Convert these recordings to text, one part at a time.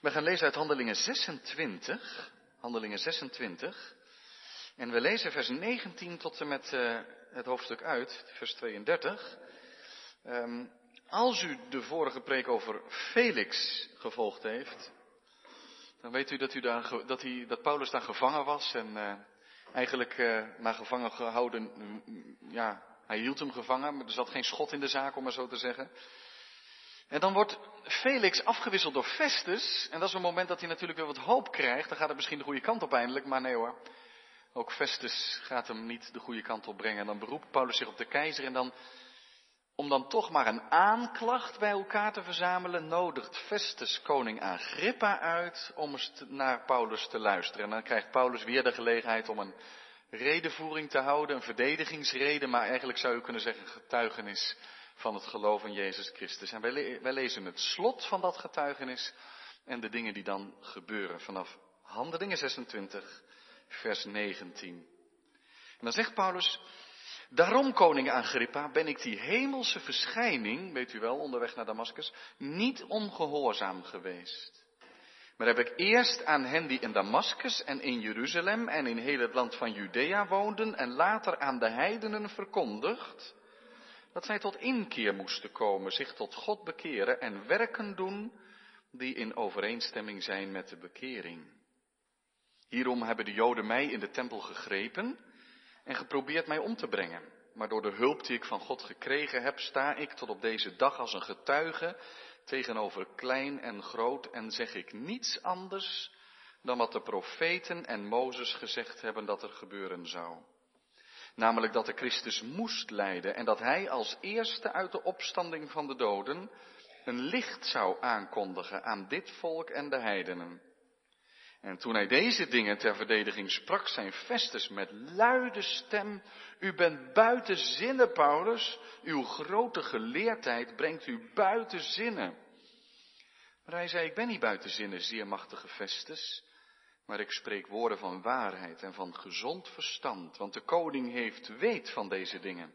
We gaan lezen uit Handelingen 26. Handelingen 26. En we lezen vers 19 tot en met uh, het hoofdstuk uit, vers 32. Um, als u de vorige preek over Felix gevolgd heeft, dan weet u dat, u daar, dat, hij, dat Paulus daar gevangen was en uh, eigenlijk uh, naar gevangen gehouden, ja, hij hield hem gevangen, maar er zat geen schot in de zaak om maar zo te zeggen. En dan wordt Felix afgewisseld door Festus. En dat is een moment dat hij natuurlijk weer wat hoop krijgt. Dan gaat het misschien de goede kant op eindelijk, maar nee hoor. Ook Festus gaat hem niet de goede kant op brengen. En dan beroept Paulus zich op de keizer. En dan, om dan toch maar een aanklacht bij elkaar te verzamelen, nodigt Festus koning Agrippa uit om eens naar Paulus te luisteren. En dan krijgt Paulus weer de gelegenheid om een redenvoering te houden, een verdedigingsreden, maar eigenlijk zou je kunnen zeggen getuigenis van het geloof in Jezus Christus. En wij, wij lezen het slot van dat getuigenis en de dingen die dan gebeuren vanaf Handelingen 26, vers 19. En dan zegt Paulus, daarom koning Agrippa ben ik die hemelse verschijning, weet u wel, onderweg naar Damascus, niet ongehoorzaam geweest. Maar heb ik eerst aan hen die in Damascus en in Jeruzalem en in heel het land van Judea woonden en later aan de heidenen verkondigd, dat zij tot inkeer moesten komen, zich tot God bekeren en werken doen die in overeenstemming zijn met de bekering. Hierom hebben de Joden mij in de tempel gegrepen en geprobeerd mij om te brengen. Maar door de hulp die ik van God gekregen heb, sta ik tot op deze dag als een getuige tegenover klein en groot en zeg ik niets anders dan wat de profeten en Mozes gezegd hebben dat er gebeuren zou. Namelijk dat de Christus moest lijden en dat hij als eerste uit de opstanding van de doden een licht zou aankondigen aan dit volk en de heidenen. En toen hij deze dingen ter verdediging sprak, zijn Festus met luide stem, u bent buiten zinnen, Paulus, uw grote geleerdheid brengt u buiten zinnen. Maar hij zei, ik ben niet buiten zinnen, zeer machtige Festus, maar ik spreek woorden van waarheid en van gezond verstand, want de koning heeft weet van deze dingen.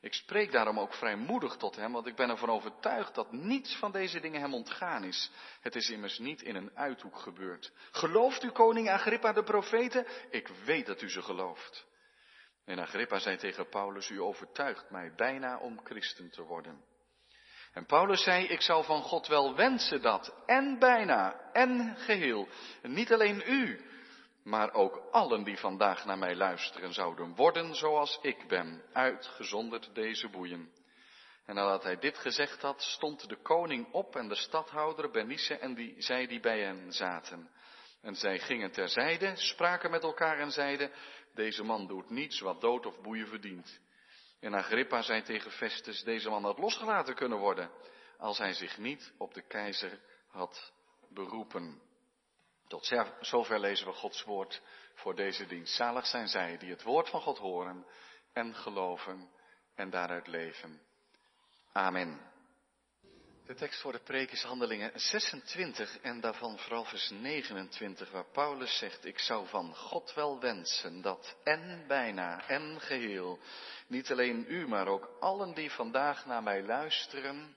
Ik spreek daarom ook vrijmoedig tot hem, want ik ben ervan overtuigd dat niets van deze dingen hem ontgaan is. Het is immers niet in een uithoek gebeurd. Gelooft u koning Agrippa de profeten? Ik weet dat u ze gelooft. En Agrippa zei tegen Paulus, u overtuigt mij bijna om christen te worden. En Paulus zei, ik zou van God wel wensen dat, en bijna, en geheel, niet alleen u, maar ook allen die vandaag naar mij luisteren zouden worden zoals ik ben, uitgezonderd deze boeien. En nadat hij dit gezegd had, stond de koning op en de stadhouder Bernice en die, zij die bij hen zaten. En zij gingen terzijde, spraken met elkaar en zeiden, deze man doet niets wat dood of boeien verdient. En Agrippa zei tegen Festus, deze man had losgelaten kunnen worden, als hij zich niet op de keizer had beroepen. Tot zover lezen we Gods woord voor deze dienst. Zalig zijn zij die het woord van God horen en geloven en daaruit leven. Amen. De tekst voor de preek is Handelingen 26 en daarvan vooral vers 29, waar Paulus zegt, ik zou van God wel wensen dat en bijna en geheel, niet alleen u, maar ook allen die vandaag naar mij luisteren,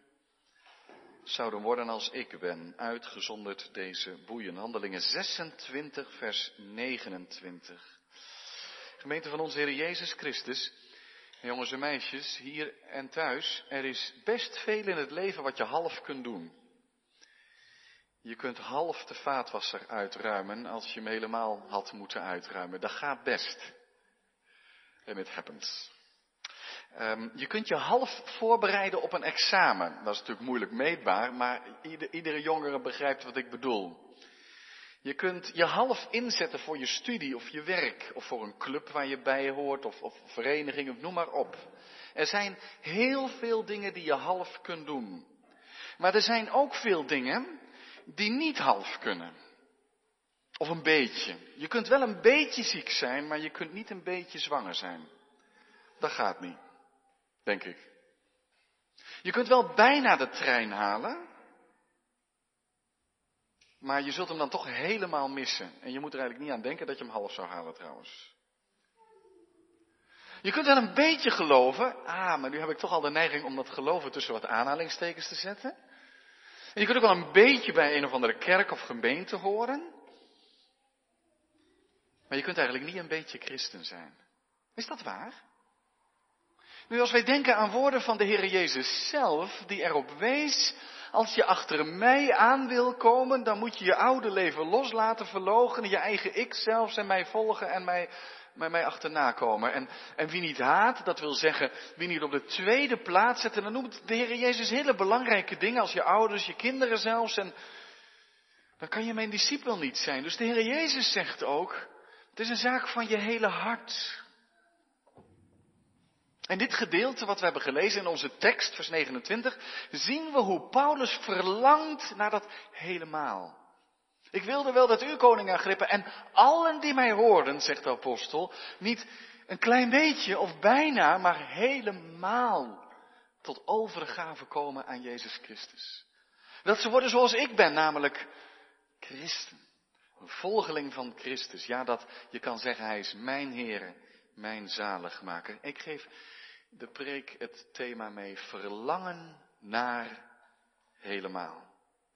zouden worden als ik ben, uitgezonderd deze boeien. Handelingen 26, vers 29. Gemeente van onze Heer Jezus Christus, jongens en meisjes, hier en thuis, er is best veel in het leven wat je half kunt doen. Je kunt half de vaatwasser uitruimen als je hem helemaal had moeten uitruimen. Dat gaat best. En it happens. Um, je kunt je half voorbereiden op een examen. Dat is natuurlijk moeilijk meetbaar, maar ieder, iedere jongere begrijpt wat ik bedoel. Je kunt je half inzetten voor je studie of je werk, of voor een club waar je bij hoort, of, of vereniging, of noem maar op. Er zijn heel veel dingen die je half kunt doen. Maar er zijn ook veel dingen die niet half kunnen. Of een beetje. Je kunt wel een beetje ziek zijn, maar je kunt niet een beetje zwanger zijn. Dat gaat niet. Denk ik. Je kunt wel bijna de trein halen, maar je zult hem dan toch helemaal missen. En je moet er eigenlijk niet aan denken dat je hem half zou halen trouwens. Je kunt wel een beetje geloven. Ah, maar nu heb ik toch al de neiging om dat geloven tussen wat aanhalingstekens te zetten. En je kunt ook wel een beetje bij een of andere kerk of gemeente horen. Maar je kunt eigenlijk niet een beetje christen zijn. Is dat waar? Nu, als wij denken aan woorden van de Heer Jezus zelf, die erop wees, als je achter mij aan wil komen, dan moet je je oude leven loslaten, verlogen, je eigen ik zelfs en mij volgen en mij, mij, mij achterna komen. En, en wie niet haat, dat wil zeggen, wie niet op de tweede plaats zet, en dan noemt de Heer Jezus hele belangrijke dingen als je ouders, je kinderen zelfs, en dan kan je mijn discipel niet zijn. Dus de Heer Jezus zegt ook, het is een zaak van je hele hart. En dit gedeelte wat we hebben gelezen in onze tekst, vers 29, zien we hoe Paulus verlangt naar dat helemaal. Ik wilde wel dat u, koning Agrippa, en allen die mij hoorden, zegt de apostel, niet een klein beetje of bijna, maar helemaal tot overgave komen aan Jezus Christus. Dat ze worden zoals ik ben, namelijk christen. Een volgeling van Christus. Ja, dat je kan zeggen, hij is mijn Heer, mijn zaligmaker. Ik geef de preek het thema mee verlangen naar helemaal.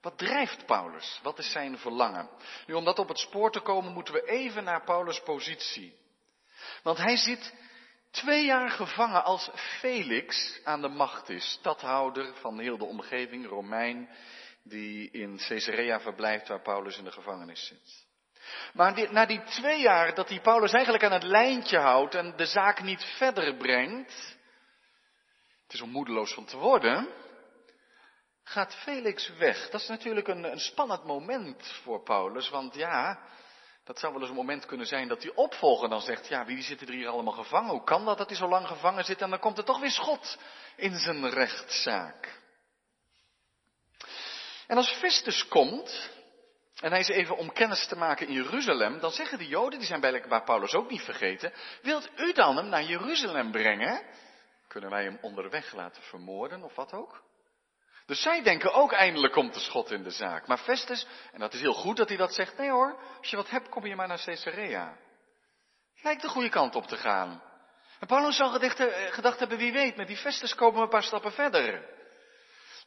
Wat drijft Paulus? Wat is zijn verlangen? Nu, om dat op het spoor te komen, moeten we even naar Paulus' positie. Want hij zit twee jaar gevangen als Felix aan de macht is, stadhouder van heel de omgeving, Romein, die in Caesarea verblijft waar Paulus in de gevangenis zit. Maar na die twee jaar dat hij Paulus eigenlijk aan het lijntje houdt en de zaak niet verder brengt, is om moedeloos van te worden, gaat Felix weg. Dat is natuurlijk een, een spannend moment voor Paulus, want ja, dat zou wel eens een moment kunnen zijn dat die opvolger dan zegt, ja, wie zitten er hier allemaal gevangen? Hoe kan dat dat hij zo lang gevangen zit? En dan komt er toch weer schot in zijn rechtszaak. En als Festus komt, en hij is even om kennis te maken in Jeruzalem, dan zeggen de Joden, die zijn bij Paulus ook niet vergeten, wilt u dan hem naar Jeruzalem brengen? Kunnen wij hem onderweg laten vermoorden of wat ook? Dus zij denken ook eindelijk komt de schot in de zaak. Maar Festus, en dat is heel goed dat hij dat zegt, nee hoor, als je wat hebt kom je maar naar Caesarea. Lijkt de goede kant op te gaan. En Paulus gedacht, eh, gedacht hebben, wie weet, met die Festus komen we een paar stappen verder.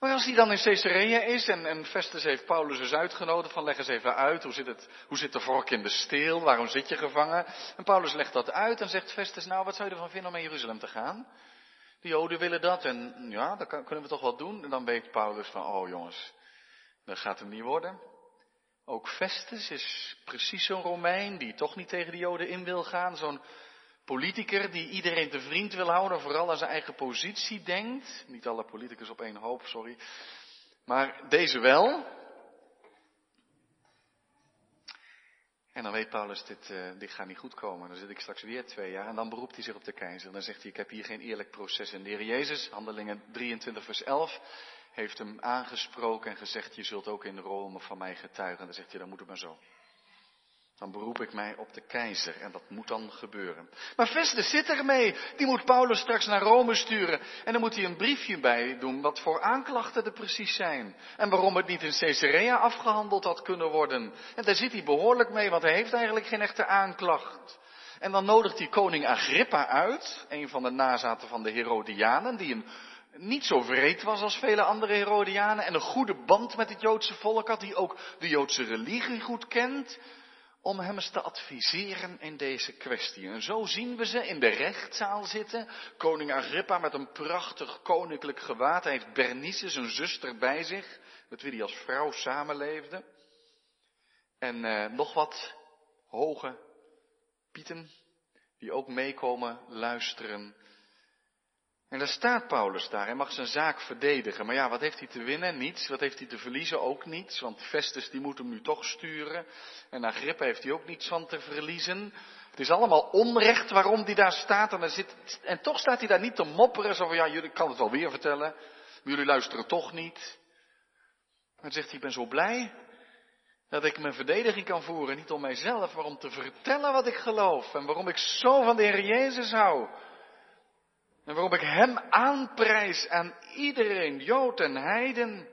Maar als hij dan in Caesarea is en, en Festus heeft Paulus eens uitgenodigd van leg eens even uit, hoe zit, het, hoe zit de vork in de steel, waarom zit je gevangen? En Paulus legt dat uit en zegt Festus, nou wat zou je ervan vinden om naar Jeruzalem te gaan? De Joden willen dat en ja, dat kunnen we toch wel doen. En dan weet Paulus van, oh jongens, dat gaat hem niet worden. Ook Festus is precies zo'n Romein die toch niet tegen de Joden in wil gaan. Zo'n politiker die iedereen te vriend wil houden, vooral aan zijn eigen positie denkt. Niet alle politicus op één hoop, sorry. Maar deze wel. En dan weet Paulus, dit, uh, dit gaat niet goed komen. Dan zit ik straks weer twee jaar. En dan beroept hij zich op de keizer. Dan zegt hij, ik heb hier geen eerlijk proces. En de Heer Jezus, handelingen 23 vers 11, heeft hem aangesproken en gezegd, je zult ook in Rome van mij getuigen. En dan zegt hij, dan moet het maar zo. Dan beroep ik mij op de keizer en dat moet dan gebeuren. Maar Festus zit ermee. Die moet Paulus straks naar Rome sturen. En dan moet hij een briefje bij doen wat voor aanklachten er precies zijn. En waarom het niet in Caesarea afgehandeld had kunnen worden. En daar zit hij behoorlijk mee, want hij heeft eigenlijk geen echte aanklacht. En dan nodigt hij koning Agrippa uit, een van de nazaten van de Herodianen, die een niet zo vreed was als vele andere Herodianen en een goede band met het Joodse volk had, die ook de Joodse religie goed kent om hem eens te adviseren in deze kwestie. En zo zien we ze in de rechtszaal zitten. Koning Agrippa met een prachtig koninklijk gewaad. Hij heeft Bernice, zijn zuster, bij zich, met wie hij als vrouw samenleefde. En eh, nog wat hoge pieten, die ook meekomen luisteren en daar staat Paulus daar. Hij mag zijn zaak verdedigen. Maar ja, wat heeft hij te winnen? Niets. Wat heeft hij te verliezen? Ook niets. Want Festus die moet hem nu toch sturen. En Agrippa heeft hij ook niets van te verliezen. Het is allemaal onrecht waarom hij daar staat. En, zit, en toch staat hij daar niet te mopperen. Zo van, ja, jullie kan het wel weer vertellen. Maar jullie luisteren toch niet. Dan zegt hij, ik ben zo blij dat ik mijn verdediging kan voeren. Niet om mijzelf, maar om te vertellen wat ik geloof. En waarom ik zo van de Heer Jezus hou. En waarom ik Hem aanprijs aan iedereen, Jood en Heiden.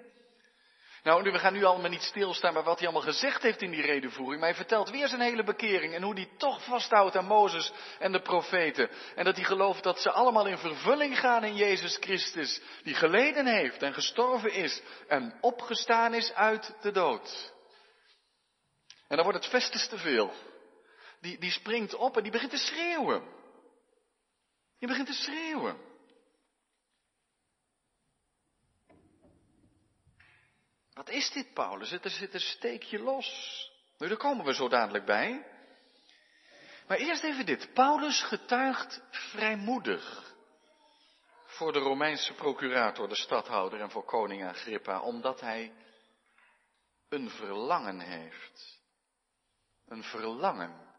Nou, we gaan nu allemaal niet stilstaan bij wat hij allemaal gezegd heeft in die redenvoering. Maar hij vertelt weer zijn hele bekering en hoe hij toch vasthoudt aan Mozes en de profeten. En dat hij gelooft dat ze allemaal in vervulling gaan in Jezus Christus. Die geleden heeft en gestorven is en opgestaan is uit de dood. En dan wordt het Festus te veel. Die, die springt op en die begint te schreeuwen. Die begint te schreeuwen. Wat is dit, Paulus? Er zit een steekje los. Nu, daar komen we zo dadelijk bij. Maar eerst even dit. Paulus getuigt vrijmoedig voor de Romeinse procurator, de stadhouder en voor koning Agrippa, omdat hij een verlangen heeft. Een verlangen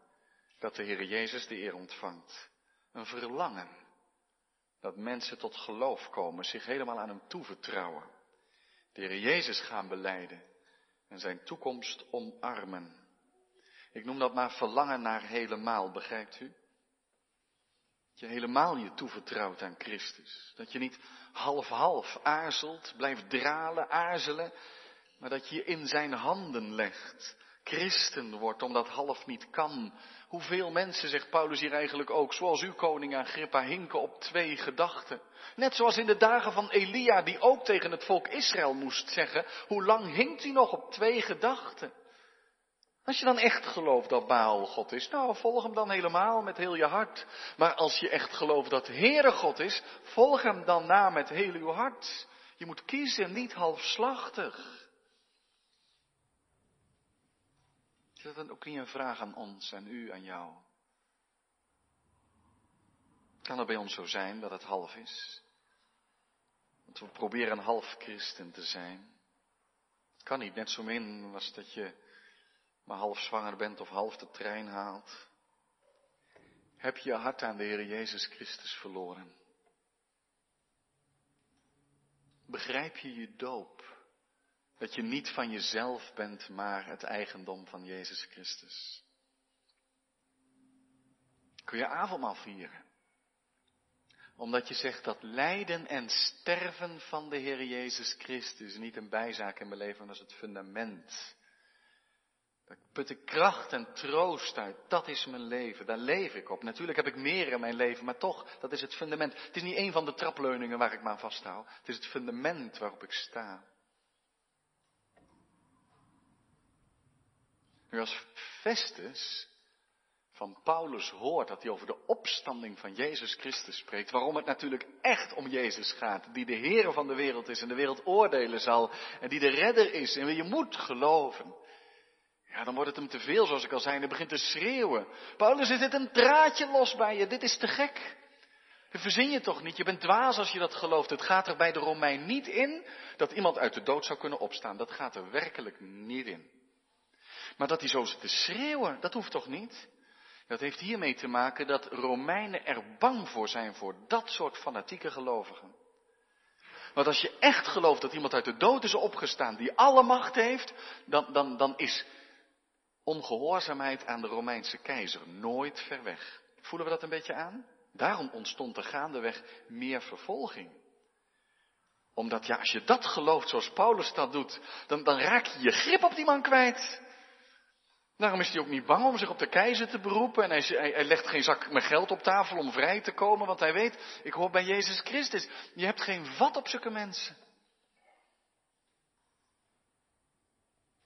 dat de Heer Jezus de eer ontvangt. Een verlangen dat mensen tot geloof komen, zich helemaal aan hem toevertrouwen de Heer Jezus gaan beleiden en zijn toekomst omarmen. Ik noem dat maar verlangen naar helemaal, begrijpt u? Dat je helemaal je toevertrouwt aan Christus. Dat je niet half-half aarzelt, blijft dralen, aarzelen, maar dat je je in zijn handen legt christen wordt, omdat half niet kan. Hoeveel mensen, zegt Paulus hier eigenlijk ook, zoals uw koning Agrippa, hinken op twee gedachten. Net zoals in de dagen van Elia, die ook tegen het volk Israël moest zeggen, hoe lang hinkt u nog op twee gedachten? Als je dan echt gelooft dat Baal God is, nou volg hem dan helemaal met heel je hart. Maar als je echt gelooft dat Heere God is, volg hem dan na met heel uw hart. Je moet kiezen, niet halfslachtig. Is dat dan ook niet een vraag aan ons en u, aan jou? Kan het bij ons zo zijn dat het half is? Dat we proberen een half christen te zijn. Het kan niet net zo min als dat je maar half zwanger bent of half de trein haalt. Heb je je hart aan de Heer Jezus Christus verloren? Begrijp je je doop? Dat je niet van jezelf bent, maar het eigendom van Jezus Christus. Kun je avondmaal vieren? Omdat je zegt dat lijden en sterven van de Heer Jezus Christus niet een bijzaak in mijn leven, dat is het fundament. Daar put ik kracht en troost uit. Dat is mijn leven. Daar leef ik op. Natuurlijk heb ik meer in mijn leven, maar toch, dat is het fundament. Het is niet een van de trapleuningen waar ik me aan vasthoud. Het is het fundament waarop ik sta. Nu als Festus van Paulus hoort dat hij over de opstanding van Jezus Christus spreekt, waarom het natuurlijk echt om Jezus gaat, die de Heer van de wereld is en de wereld oordelen zal en die de redder is en je moet geloven. Ja, dan wordt het hem te veel, zoals ik al zei, en hij begint te schreeuwen. Paulus, is dit een draadje los bij je? Dit is te gek. Dat verzin je toch niet? Je bent dwaas als je dat gelooft. Het gaat er bij de Romein niet in dat iemand uit de dood zou kunnen opstaan. Dat gaat er werkelijk niet in. Maar dat hij zo zit te schreeuwen, dat hoeft toch niet? Dat heeft hiermee te maken dat Romeinen er bang voor zijn voor dat soort fanatieke gelovigen. Want als je echt gelooft dat iemand uit de dood is opgestaan, die alle macht heeft, dan, dan, dan is ongehoorzaamheid aan de Romeinse keizer nooit ver weg. Voelen we dat een beetje aan? Daarom ontstond er gaandeweg meer vervolging. Omdat ja, als je dat gelooft zoals Paulus dat doet, dan, dan raak je je grip op die man kwijt. Daarom is hij ook niet bang om zich op de keizer te beroepen. En hij, legt geen zak met geld op tafel om vrij te komen. Want hij weet, ik hoor bij Jezus Christus. Je hebt geen vat op zulke mensen.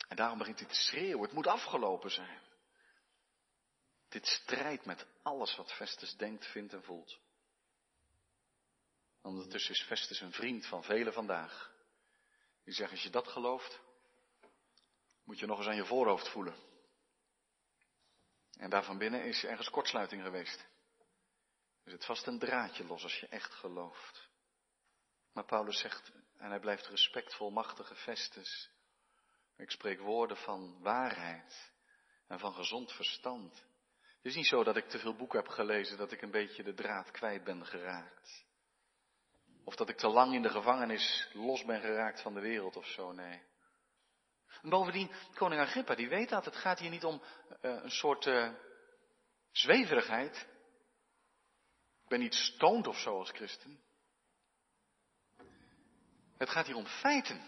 En daarom begint hij te schreeuwen. Het moet afgelopen zijn. Dit strijdt met alles wat Festus denkt, vindt en voelt. Ondertussen is Festus een vriend van velen vandaag. Die zeggen, als je dat gelooft, moet je nog eens aan je voorhoofd voelen. En daar van binnen is ergens kortsluiting geweest. Er zit vast een draadje los als je echt gelooft. Maar Paulus zegt, en hij blijft respectvol, machtige Festus. Ik spreek woorden van waarheid en van gezond verstand. Het is niet zo dat ik te veel boeken heb gelezen dat ik een beetje de draad kwijt ben geraakt. Of dat ik te lang in de gevangenis los ben geraakt van de wereld of zo, nee. En bovendien, koning Agrippa, die weet dat. Het gaat hier niet om uh, een soort uh, zweverigheid. Ik ben niet stoned of zo als christen. Het gaat hier om feiten.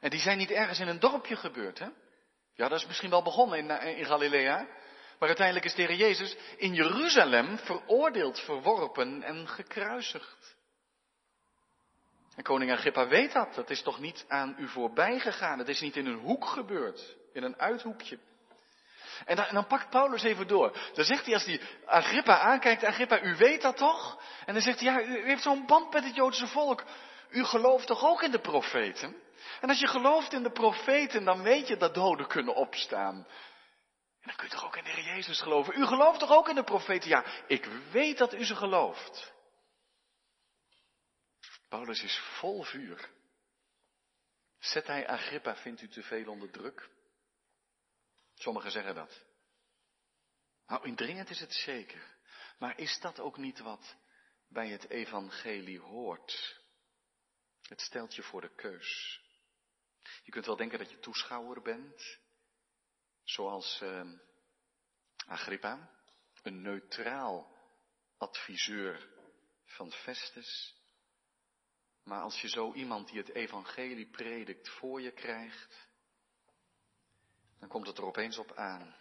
En die zijn niet ergens in een dorpje gebeurd, hè? Ja, dat is misschien wel begonnen in, in Galilea. Maar uiteindelijk is de Jezus in Jeruzalem veroordeeld, verworpen en gekruisigd. En koning Agrippa weet dat. Dat is toch niet aan u voorbij gegaan. Het is niet in een hoek gebeurd. In een uithoekje. En dan, dan, pakt Paulus even door. Dan zegt hij als hij Agrippa aankijkt, Agrippa, u weet dat toch? En dan zegt hij, ja, u, u heeft zo'n band met het Joodse volk. U gelooft toch ook in de profeten? En als je gelooft in de profeten, dan weet je dat doden kunnen opstaan. En dan kun je toch ook in de Heer Jezus geloven? U gelooft toch ook in de profeten? Ja, ik weet dat u ze gelooft. Paulus is vol vuur. Zet hij Agrippa, vindt u te veel onder druk? Sommigen zeggen dat. Nou, indringend is het zeker. Maar is dat ook niet wat bij het evangelie hoort? Het stelt je voor de keus. Je kunt wel denken dat je toeschouwer bent, zoals uh, Agrippa, een neutraal adviseur van Festus. Maar als je zo iemand die het evangelie predikt voor je krijgt, dan komt het er opeens op aan.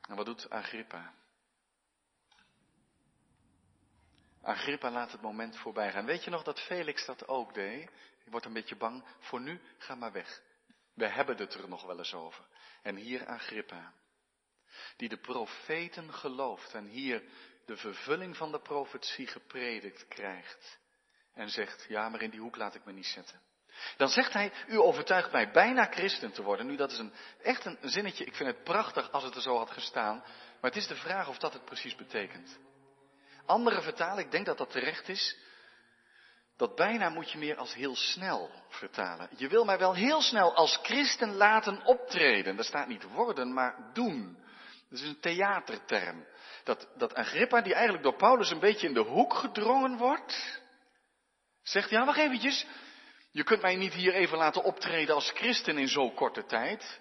En wat doet Agrippa? Agrippa laat het moment voorbij gaan. Weet je nog dat Felix dat ook deed? Ik word een beetje bang. Voor nu, ga maar weg. We hebben het er nog wel eens over. En hier Agrippa, die de profeten gelooft en hier de vervulling van de profetie gepredikt krijgt. En zegt, ja, maar in die hoek laat ik me niet zetten. Dan zegt hij, u overtuigt mij bijna christen te worden. Nu, dat is een, echt een zinnetje, ik vind het prachtig als het er zo had gestaan. Maar het is de vraag of dat het precies betekent. Andere vertalen, ik denk dat dat terecht is. Dat bijna moet je meer als heel snel vertalen. Je wil mij wel heel snel als christen laten optreden. Dat staat niet worden, maar doen. Dat is een theaterterm. Dat, dat Agrippa, die eigenlijk door Paulus een beetje in de hoek gedrongen wordt, zegt, ja, wacht eventjes, je kunt mij niet hier even laten optreden als christen in zo'n korte tijd.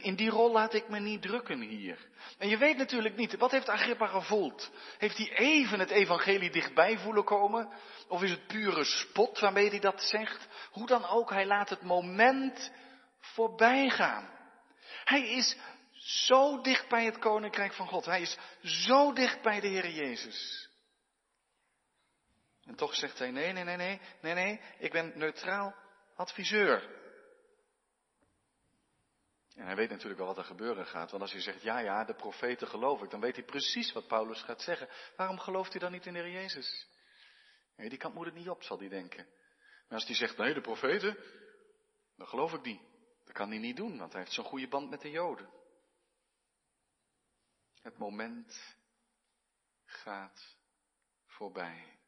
In die rol laat ik me niet drukken hier. En je weet natuurlijk niet, wat heeft Agrippa gevoeld? Heeft hij even het evangelie dichtbij voelen komen? Of is het pure spot waarmee hij dat zegt? Hoe dan ook, hij laat het moment voorbij gaan. Hij is zo dicht bij het koninkrijk van God. Hij is zo dicht bij de Heer Jezus. En toch zegt hij, nee, nee, nee, nee, nee, nee, ik ben neutraal adviseur. En hij weet natuurlijk wel wat er gebeuren gaat. Want als hij zegt, ja, ja, de profeten geloof ik, dan weet hij precies wat Paulus gaat zeggen. Waarom gelooft hij dan niet in de Heer Jezus? Nee, die kant moet het niet op, zal hij denken. Maar als hij zegt, nee, de profeten, dan geloof ik die. Dat kan hij niet doen, want hij heeft zo'n goede band met de Joden. Het moment gaat voorbij.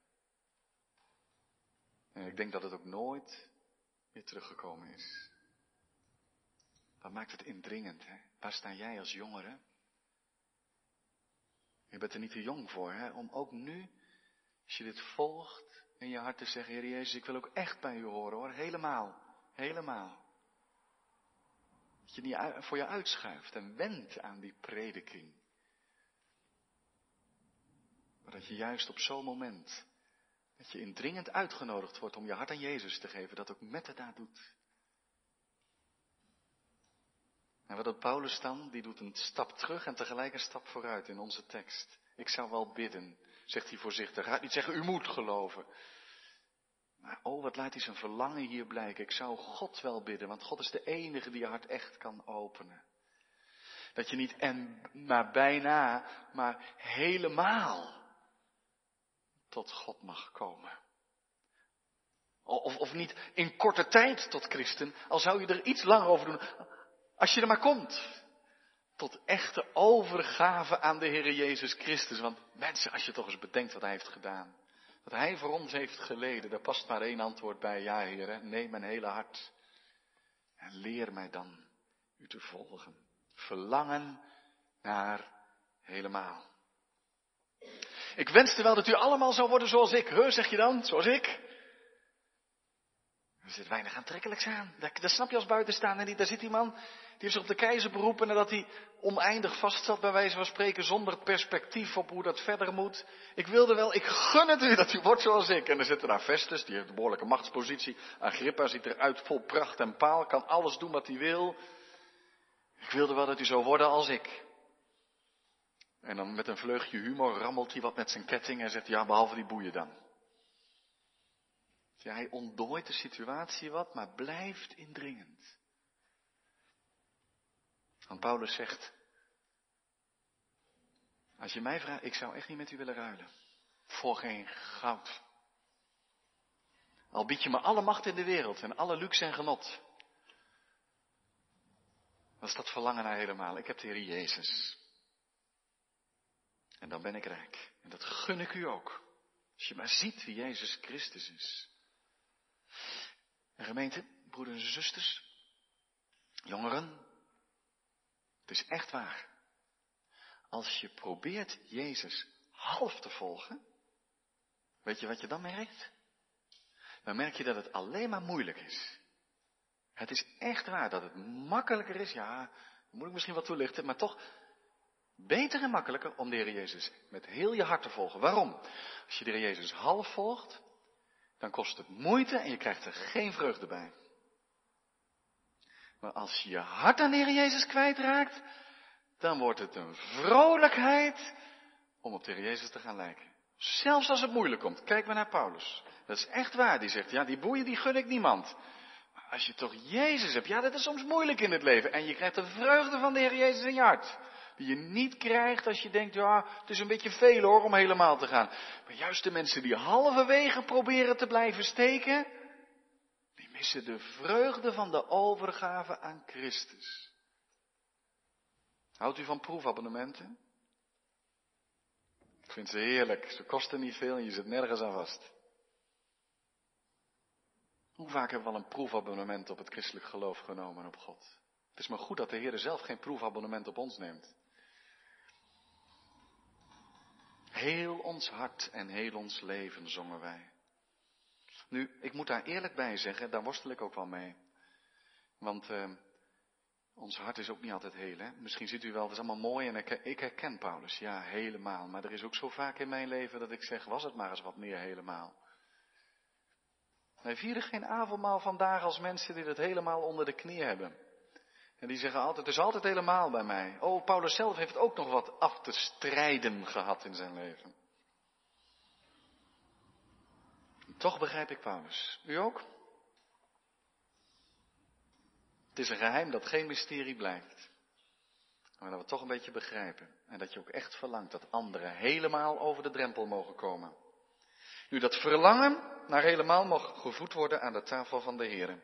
En ik denk dat het ook nooit weer teruggekomen is. Wat maakt het indringend, hè? Waar sta jij als jongere? Je bent er niet te jong voor, hè? Om ook nu, als je dit volgt, in je hart te zeggen, Heer Jezus, ik wil ook echt bij u horen, hoor. Helemaal. Helemaal. Dat je niet voor je uitschuift en wendt aan die prediking. Maar dat je juist op zo'n moment, dat je indringend uitgenodigd wordt om je hart aan Jezus te geven, dat ook met het daar doet. En wat doet Paulus dan? Die doet een stap terug en tegelijk een stap vooruit in onze tekst. Ik zou wel bidden, zegt hij voorzichtig. Hij gaat niet zeggen, u moet geloven. Maar oh, wat laat hij zijn verlangen hier blijken. Ik zou God wel bidden, want God is de enige die je hart echt kan openen. Dat je niet en maar bijna, maar helemaal tot God mag komen. Of, of niet in korte tijd tot christen, al zou je er iets langer over doen. Als je er maar komt. Tot echte overgave aan de Heer Jezus Christus. Want mensen, als je toch eens bedenkt wat Hij heeft gedaan. Wat Hij voor ons heeft geleden. Daar past maar één antwoord bij. Ja, Heer, neem mijn hele hart. En leer mij dan u te volgen. Verlangen naar helemaal. Ik wenste wel dat u allemaal zou worden zoals ik. He, zeg je dan? Zoals ik? Er zit weinig aantrekkelijks aan. Dat snap je als buitenstaander niet. Daar zit die man, die heeft zich op de keizer beroepen nadat hij oneindig vastzat, bij wijze van spreken, zonder perspectief op hoe dat verder moet. Ik wilde wel, ik gun het u dat u wordt zoals ik. En er zit daar Vestus, die heeft een behoorlijke machtspositie. Agrippa ziet eruit vol pracht en paal, kan alles doen wat hij wil. Ik wilde wel dat u zou worden als ik. En dan met een vleugje humor rammelt hij wat met zijn ketting en zegt, ja, behalve die boeien dan. Hij ontdooit de situatie wat, maar blijft indringend. Want Paulus zegt, als je mij vraagt, ik zou echt niet met u willen ruilen. Voor geen goud. Al bied je me alle macht in de wereld en alle luxe en genot. Wat is dat verlangen naar helemaal? Ik heb de Heer Jezus. En dan ben ik rijk. En dat gun ik u ook. Als je maar ziet wie Jezus Christus is. En gemeente, broeders en zusters, jongeren, het is echt waar. Als je probeert Jezus half te volgen, weet je wat je dan merkt? Dan merk je dat het alleen maar moeilijk is. Het is echt waar dat het makkelijker is, ja, moet ik misschien wat toelichten, maar toch beter en makkelijker om de Heer Jezus met heel je hart te volgen. Waarom? Als je de Heer Jezus half volgt, dan kost het moeite en je krijgt er geen vreugde bij. Maar als je je hart aan de Heer Jezus kwijtraakt, dan wordt het een vrolijkheid om op de Heer Jezus te gaan lijken. Zelfs als het moeilijk komt. Kijk maar naar Paulus. Dat is echt waar. Die zegt, ja, die boeien die gun ik niemand. Maar als je toch Jezus hebt, ja, dat is soms moeilijk in het leven. En je krijgt de vreugde van de Heer Jezus in je hart. Die je niet krijgt als je denkt, ja, het is een beetje veel hoor om helemaal te gaan. Maar juist de mensen die halverwege proberen te blijven steken, die missen de vreugde van de overgave aan Christus. Houdt u van proefabonnementen? Ik vind ze heerlijk. Ze kosten niet veel en je zit nergens aan vast. Hoe vaak hebben we al een proefabonnement op het christelijk geloof genomen en op God? Het is maar goed dat de Heer zelf geen proefabonnement op ons neemt. Heel ons hart en heel ons leven zongen wij. Nu, ik moet daar eerlijk bij zeggen, daar worstel ik ook wel mee. Want uh, ons hart is ook niet altijd heel, hè. Misschien ziet u wel, het is allemaal mooi en ik, ik herken Paulus, ja, helemaal. Maar er is ook zo vaak in mijn leven dat ik zeg, was het maar eens wat meer helemaal. Wij vieren geen avondmaal vandaag als mensen die het helemaal onder de knie hebben. En die zeggen altijd, het is altijd helemaal bij mij. Oh, Paulus zelf heeft ook nog wat af te strijden gehad in zijn leven. toch begrijp ik Paulus. U ook? Het is een geheim dat geen mysterie blijft. Maar dat we toch een beetje begrijpen. En dat je ook echt verlangt dat anderen helemaal over de drempel mogen komen. Nu dat verlangen naar helemaal mag gevoed worden aan de tafel van de Heer.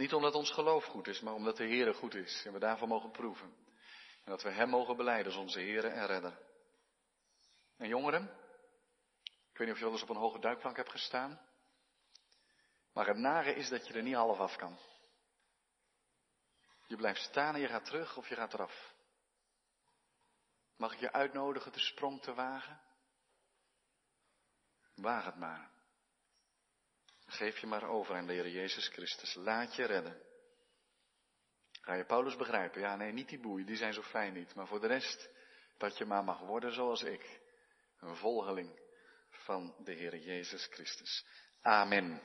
Niet omdat ons geloof goed is, maar omdat de Heer goed is en we daarvan mogen proeven. En dat we Hem mogen beleiden als onze Heer en Redder. En jongeren, ik weet niet of je wel eens op een hoge duikplank hebt gestaan. Maar het nare is dat je er niet half af kan. Je blijft staan en je gaat terug of je gaat eraf. Mag ik je uitnodigen de sprong te wagen? Waag het maar. Geef je maar over aan de Heer Jezus Christus. Laat je redden. Ga je Paulus begrijpen? Ja, nee, niet die boeien, die zijn zo fijn niet. Maar voor de rest, dat je maar mag worden zoals ik. Een volgeling van de Heer Jezus Christus. Amen.